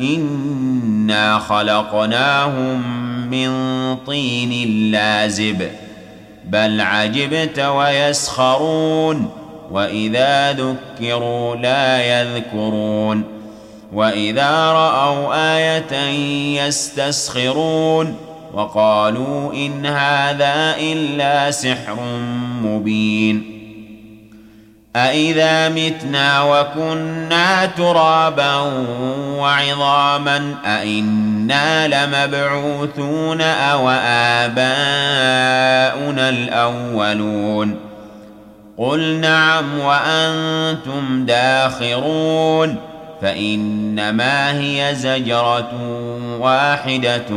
انا خلقناهم من طين لازب بل عجبت ويسخرون واذا ذكروا لا يذكرون واذا راوا إيه يستسخرون وقالوا ان هذا الا سحر مبين. أإذا متنا وكنا ترابا وعظاما أإنا لمبعوثون أو آباؤنا الأولون قل نعم وأنتم داخرون فإنما هي زجرة واحدة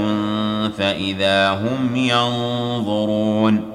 فإذا هم ينظرون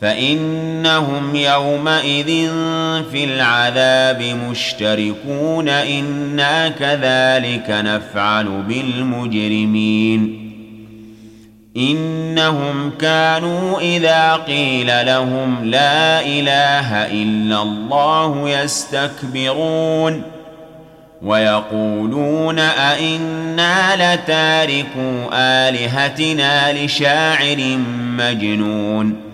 فإنهم يومئذ في العذاب مشتركون. إنا كذلك نفعل بالمجرمين. إنهم كانوا إذا قيل لهم لا إله إلا الله يستكبرون. ويقولون أئنا لتاركو آلهتنا لشاعر مجنون.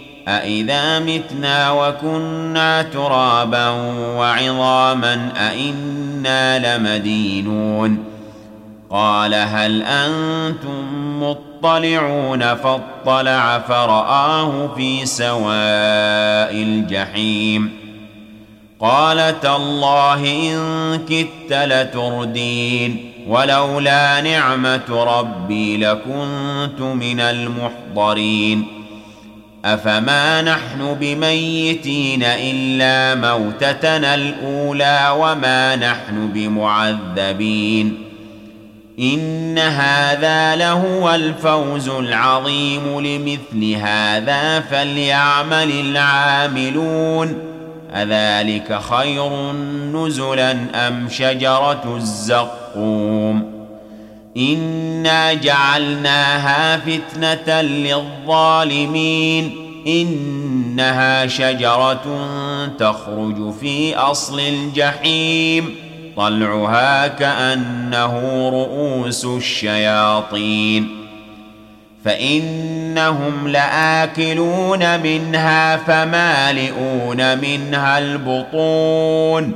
أإذا متنا وكنا ترابا وعظاما أإنا لمدينون قال هل أنتم مطلعون فاطلع فرآه في سواء الجحيم قال تالله إن كدت لتردين ولولا نعمة ربي لكنت من المحضرين أفما نحن بميتين إلا موتتنا الأولى وما نحن بمعذبين إن هذا لهو الفوز العظيم لمثل هذا فليعمل العاملون أذلك خير نزلا أم شجرة الزقوم إنا جعلناها فتنة للظالمين إنها شجرة تخرج في أصل الجحيم طلعها كأنه رؤوس الشياطين فإنهم لآكلون منها فمالئون منها البطون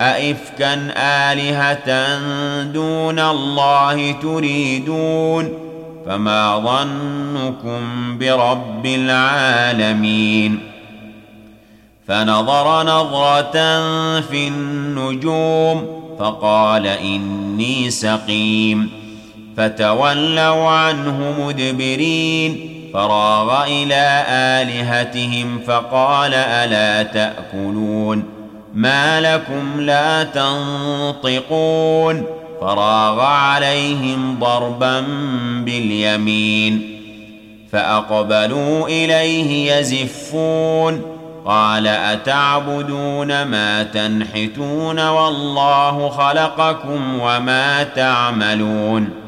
أئفكا آلهة دون الله تريدون فما ظنكم برب العالمين فنظر نظرة في النجوم فقال إني سقيم فتولوا عنه مدبرين فراغ إلى آلهتهم فقال ألا تأكلون ما لكم لا تنطقون فراغ عليهم ضربا باليمين فأقبلوا إليه يزفون قال أتعبدون ما تنحتون والله خلقكم وما تعملون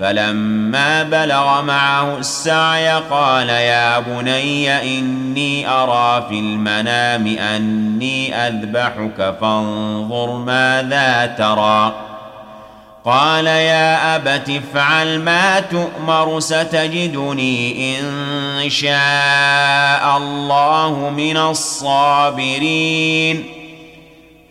فلما بلغ معه السعي قال يا بني إني أرى في المنام أني أذبحك فانظر ماذا ترى. قال يا أبت افعل ما تؤمر ستجدني إن شاء الله من الصابرين.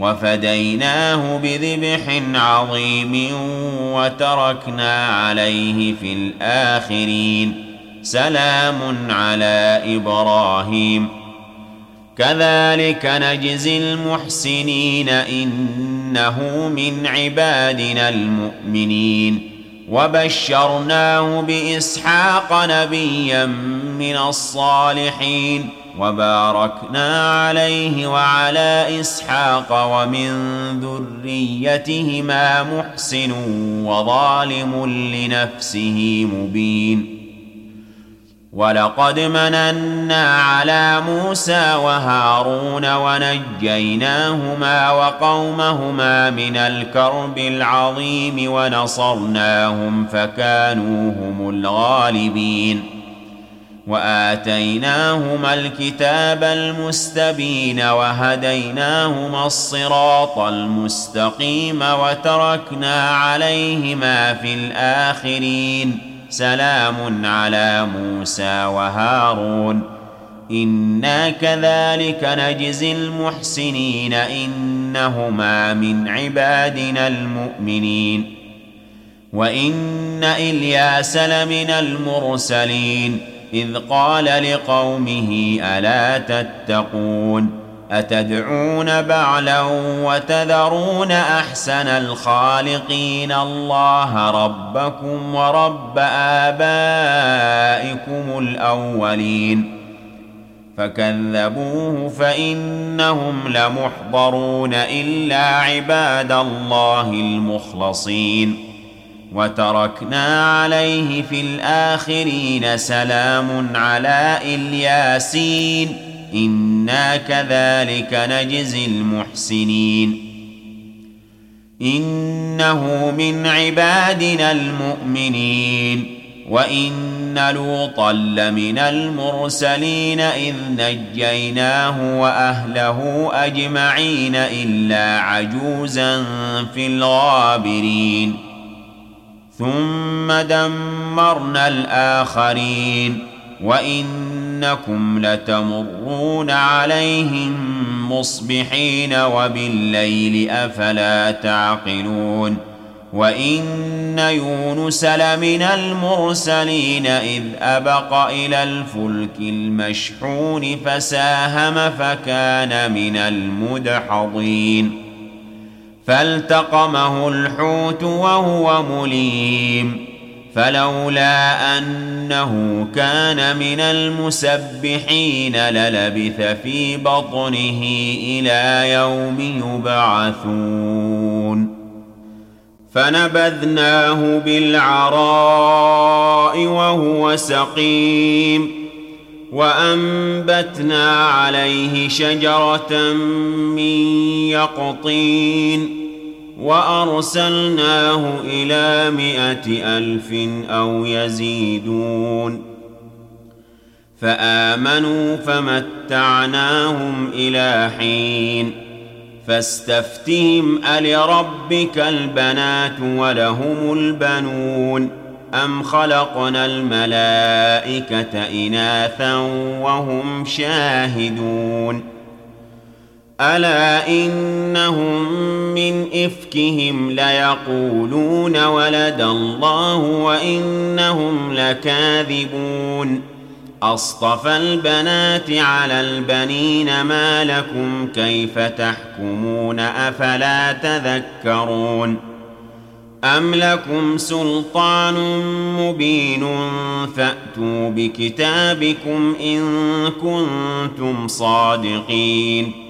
وفديناه بذبح عظيم وتركنا عليه في الآخرين سلام على إبراهيم. كذلك نجزي المحسنين إنه من عبادنا المؤمنين. وبشرناه بإسحاق نبيا من الصالحين. وباركنا عليه وعلى إسحاق ومن ذريتهما محسن وظالم لنفسه مبين. ولقد مننا على موسى وهارون ونجيناهما وقومهما من الكرب العظيم ونصرناهم فكانوا هم الغالبين. وآتيناهما الكتاب المستبين وهديناهما الصراط المستقيم وتركنا عليهما في الآخرين. سلام على موسى وهارون. إنا كذلك نجزي المحسنين. إنهما من عبادنا المؤمنين. وإن إلياس لمن المرسلين. إذ قال لقومه ألا تتقون أتدعون بعلا وتذرون أحسن الخالقين الله ربكم ورب آبائكم الأولين فكذبوه فإنهم لمحضرون إلا عباد الله المخلصين وتركنا عليه في الآخرين سلام على إلياسين. إنا كذلك نجزي المحسنين. إنه من عبادنا المؤمنين. وإن لوطا لمن المرسلين إذ نجيناه وأهله أجمعين إلا عجوزا في الغابرين. ثم دمرنا الآخرين وإنكم لتمرون عليهم مصبحين وبالليل أفلا تعقلون وإن يونس لمن المرسلين إذ أبق إلى الفلك المشحون فساهم فكان من المدحضين فالتقمه الحوت وهو مليم فلولا أنه كان من المسبحين للبث في بطنه إلى يوم يبعثون فنبذناه بالعراء وهو سقيم وأنبتنا عليه شجرة من يقطين وأرسلناه إلى مائه ألف أو يزيدون. فآمنوا فمتعناهم إلى حين. فاستفتهم ألربك البنات ولهم البنون؟ أم خلقنا الملائكة إناثا وهم شاهدون؟ الا انهم من افكهم ليقولون ولد الله وانهم لكاذبون اصطفى البنات على البنين ما لكم كيف تحكمون افلا تذكرون ام لكم سلطان مبين فاتوا بكتابكم ان كنتم صادقين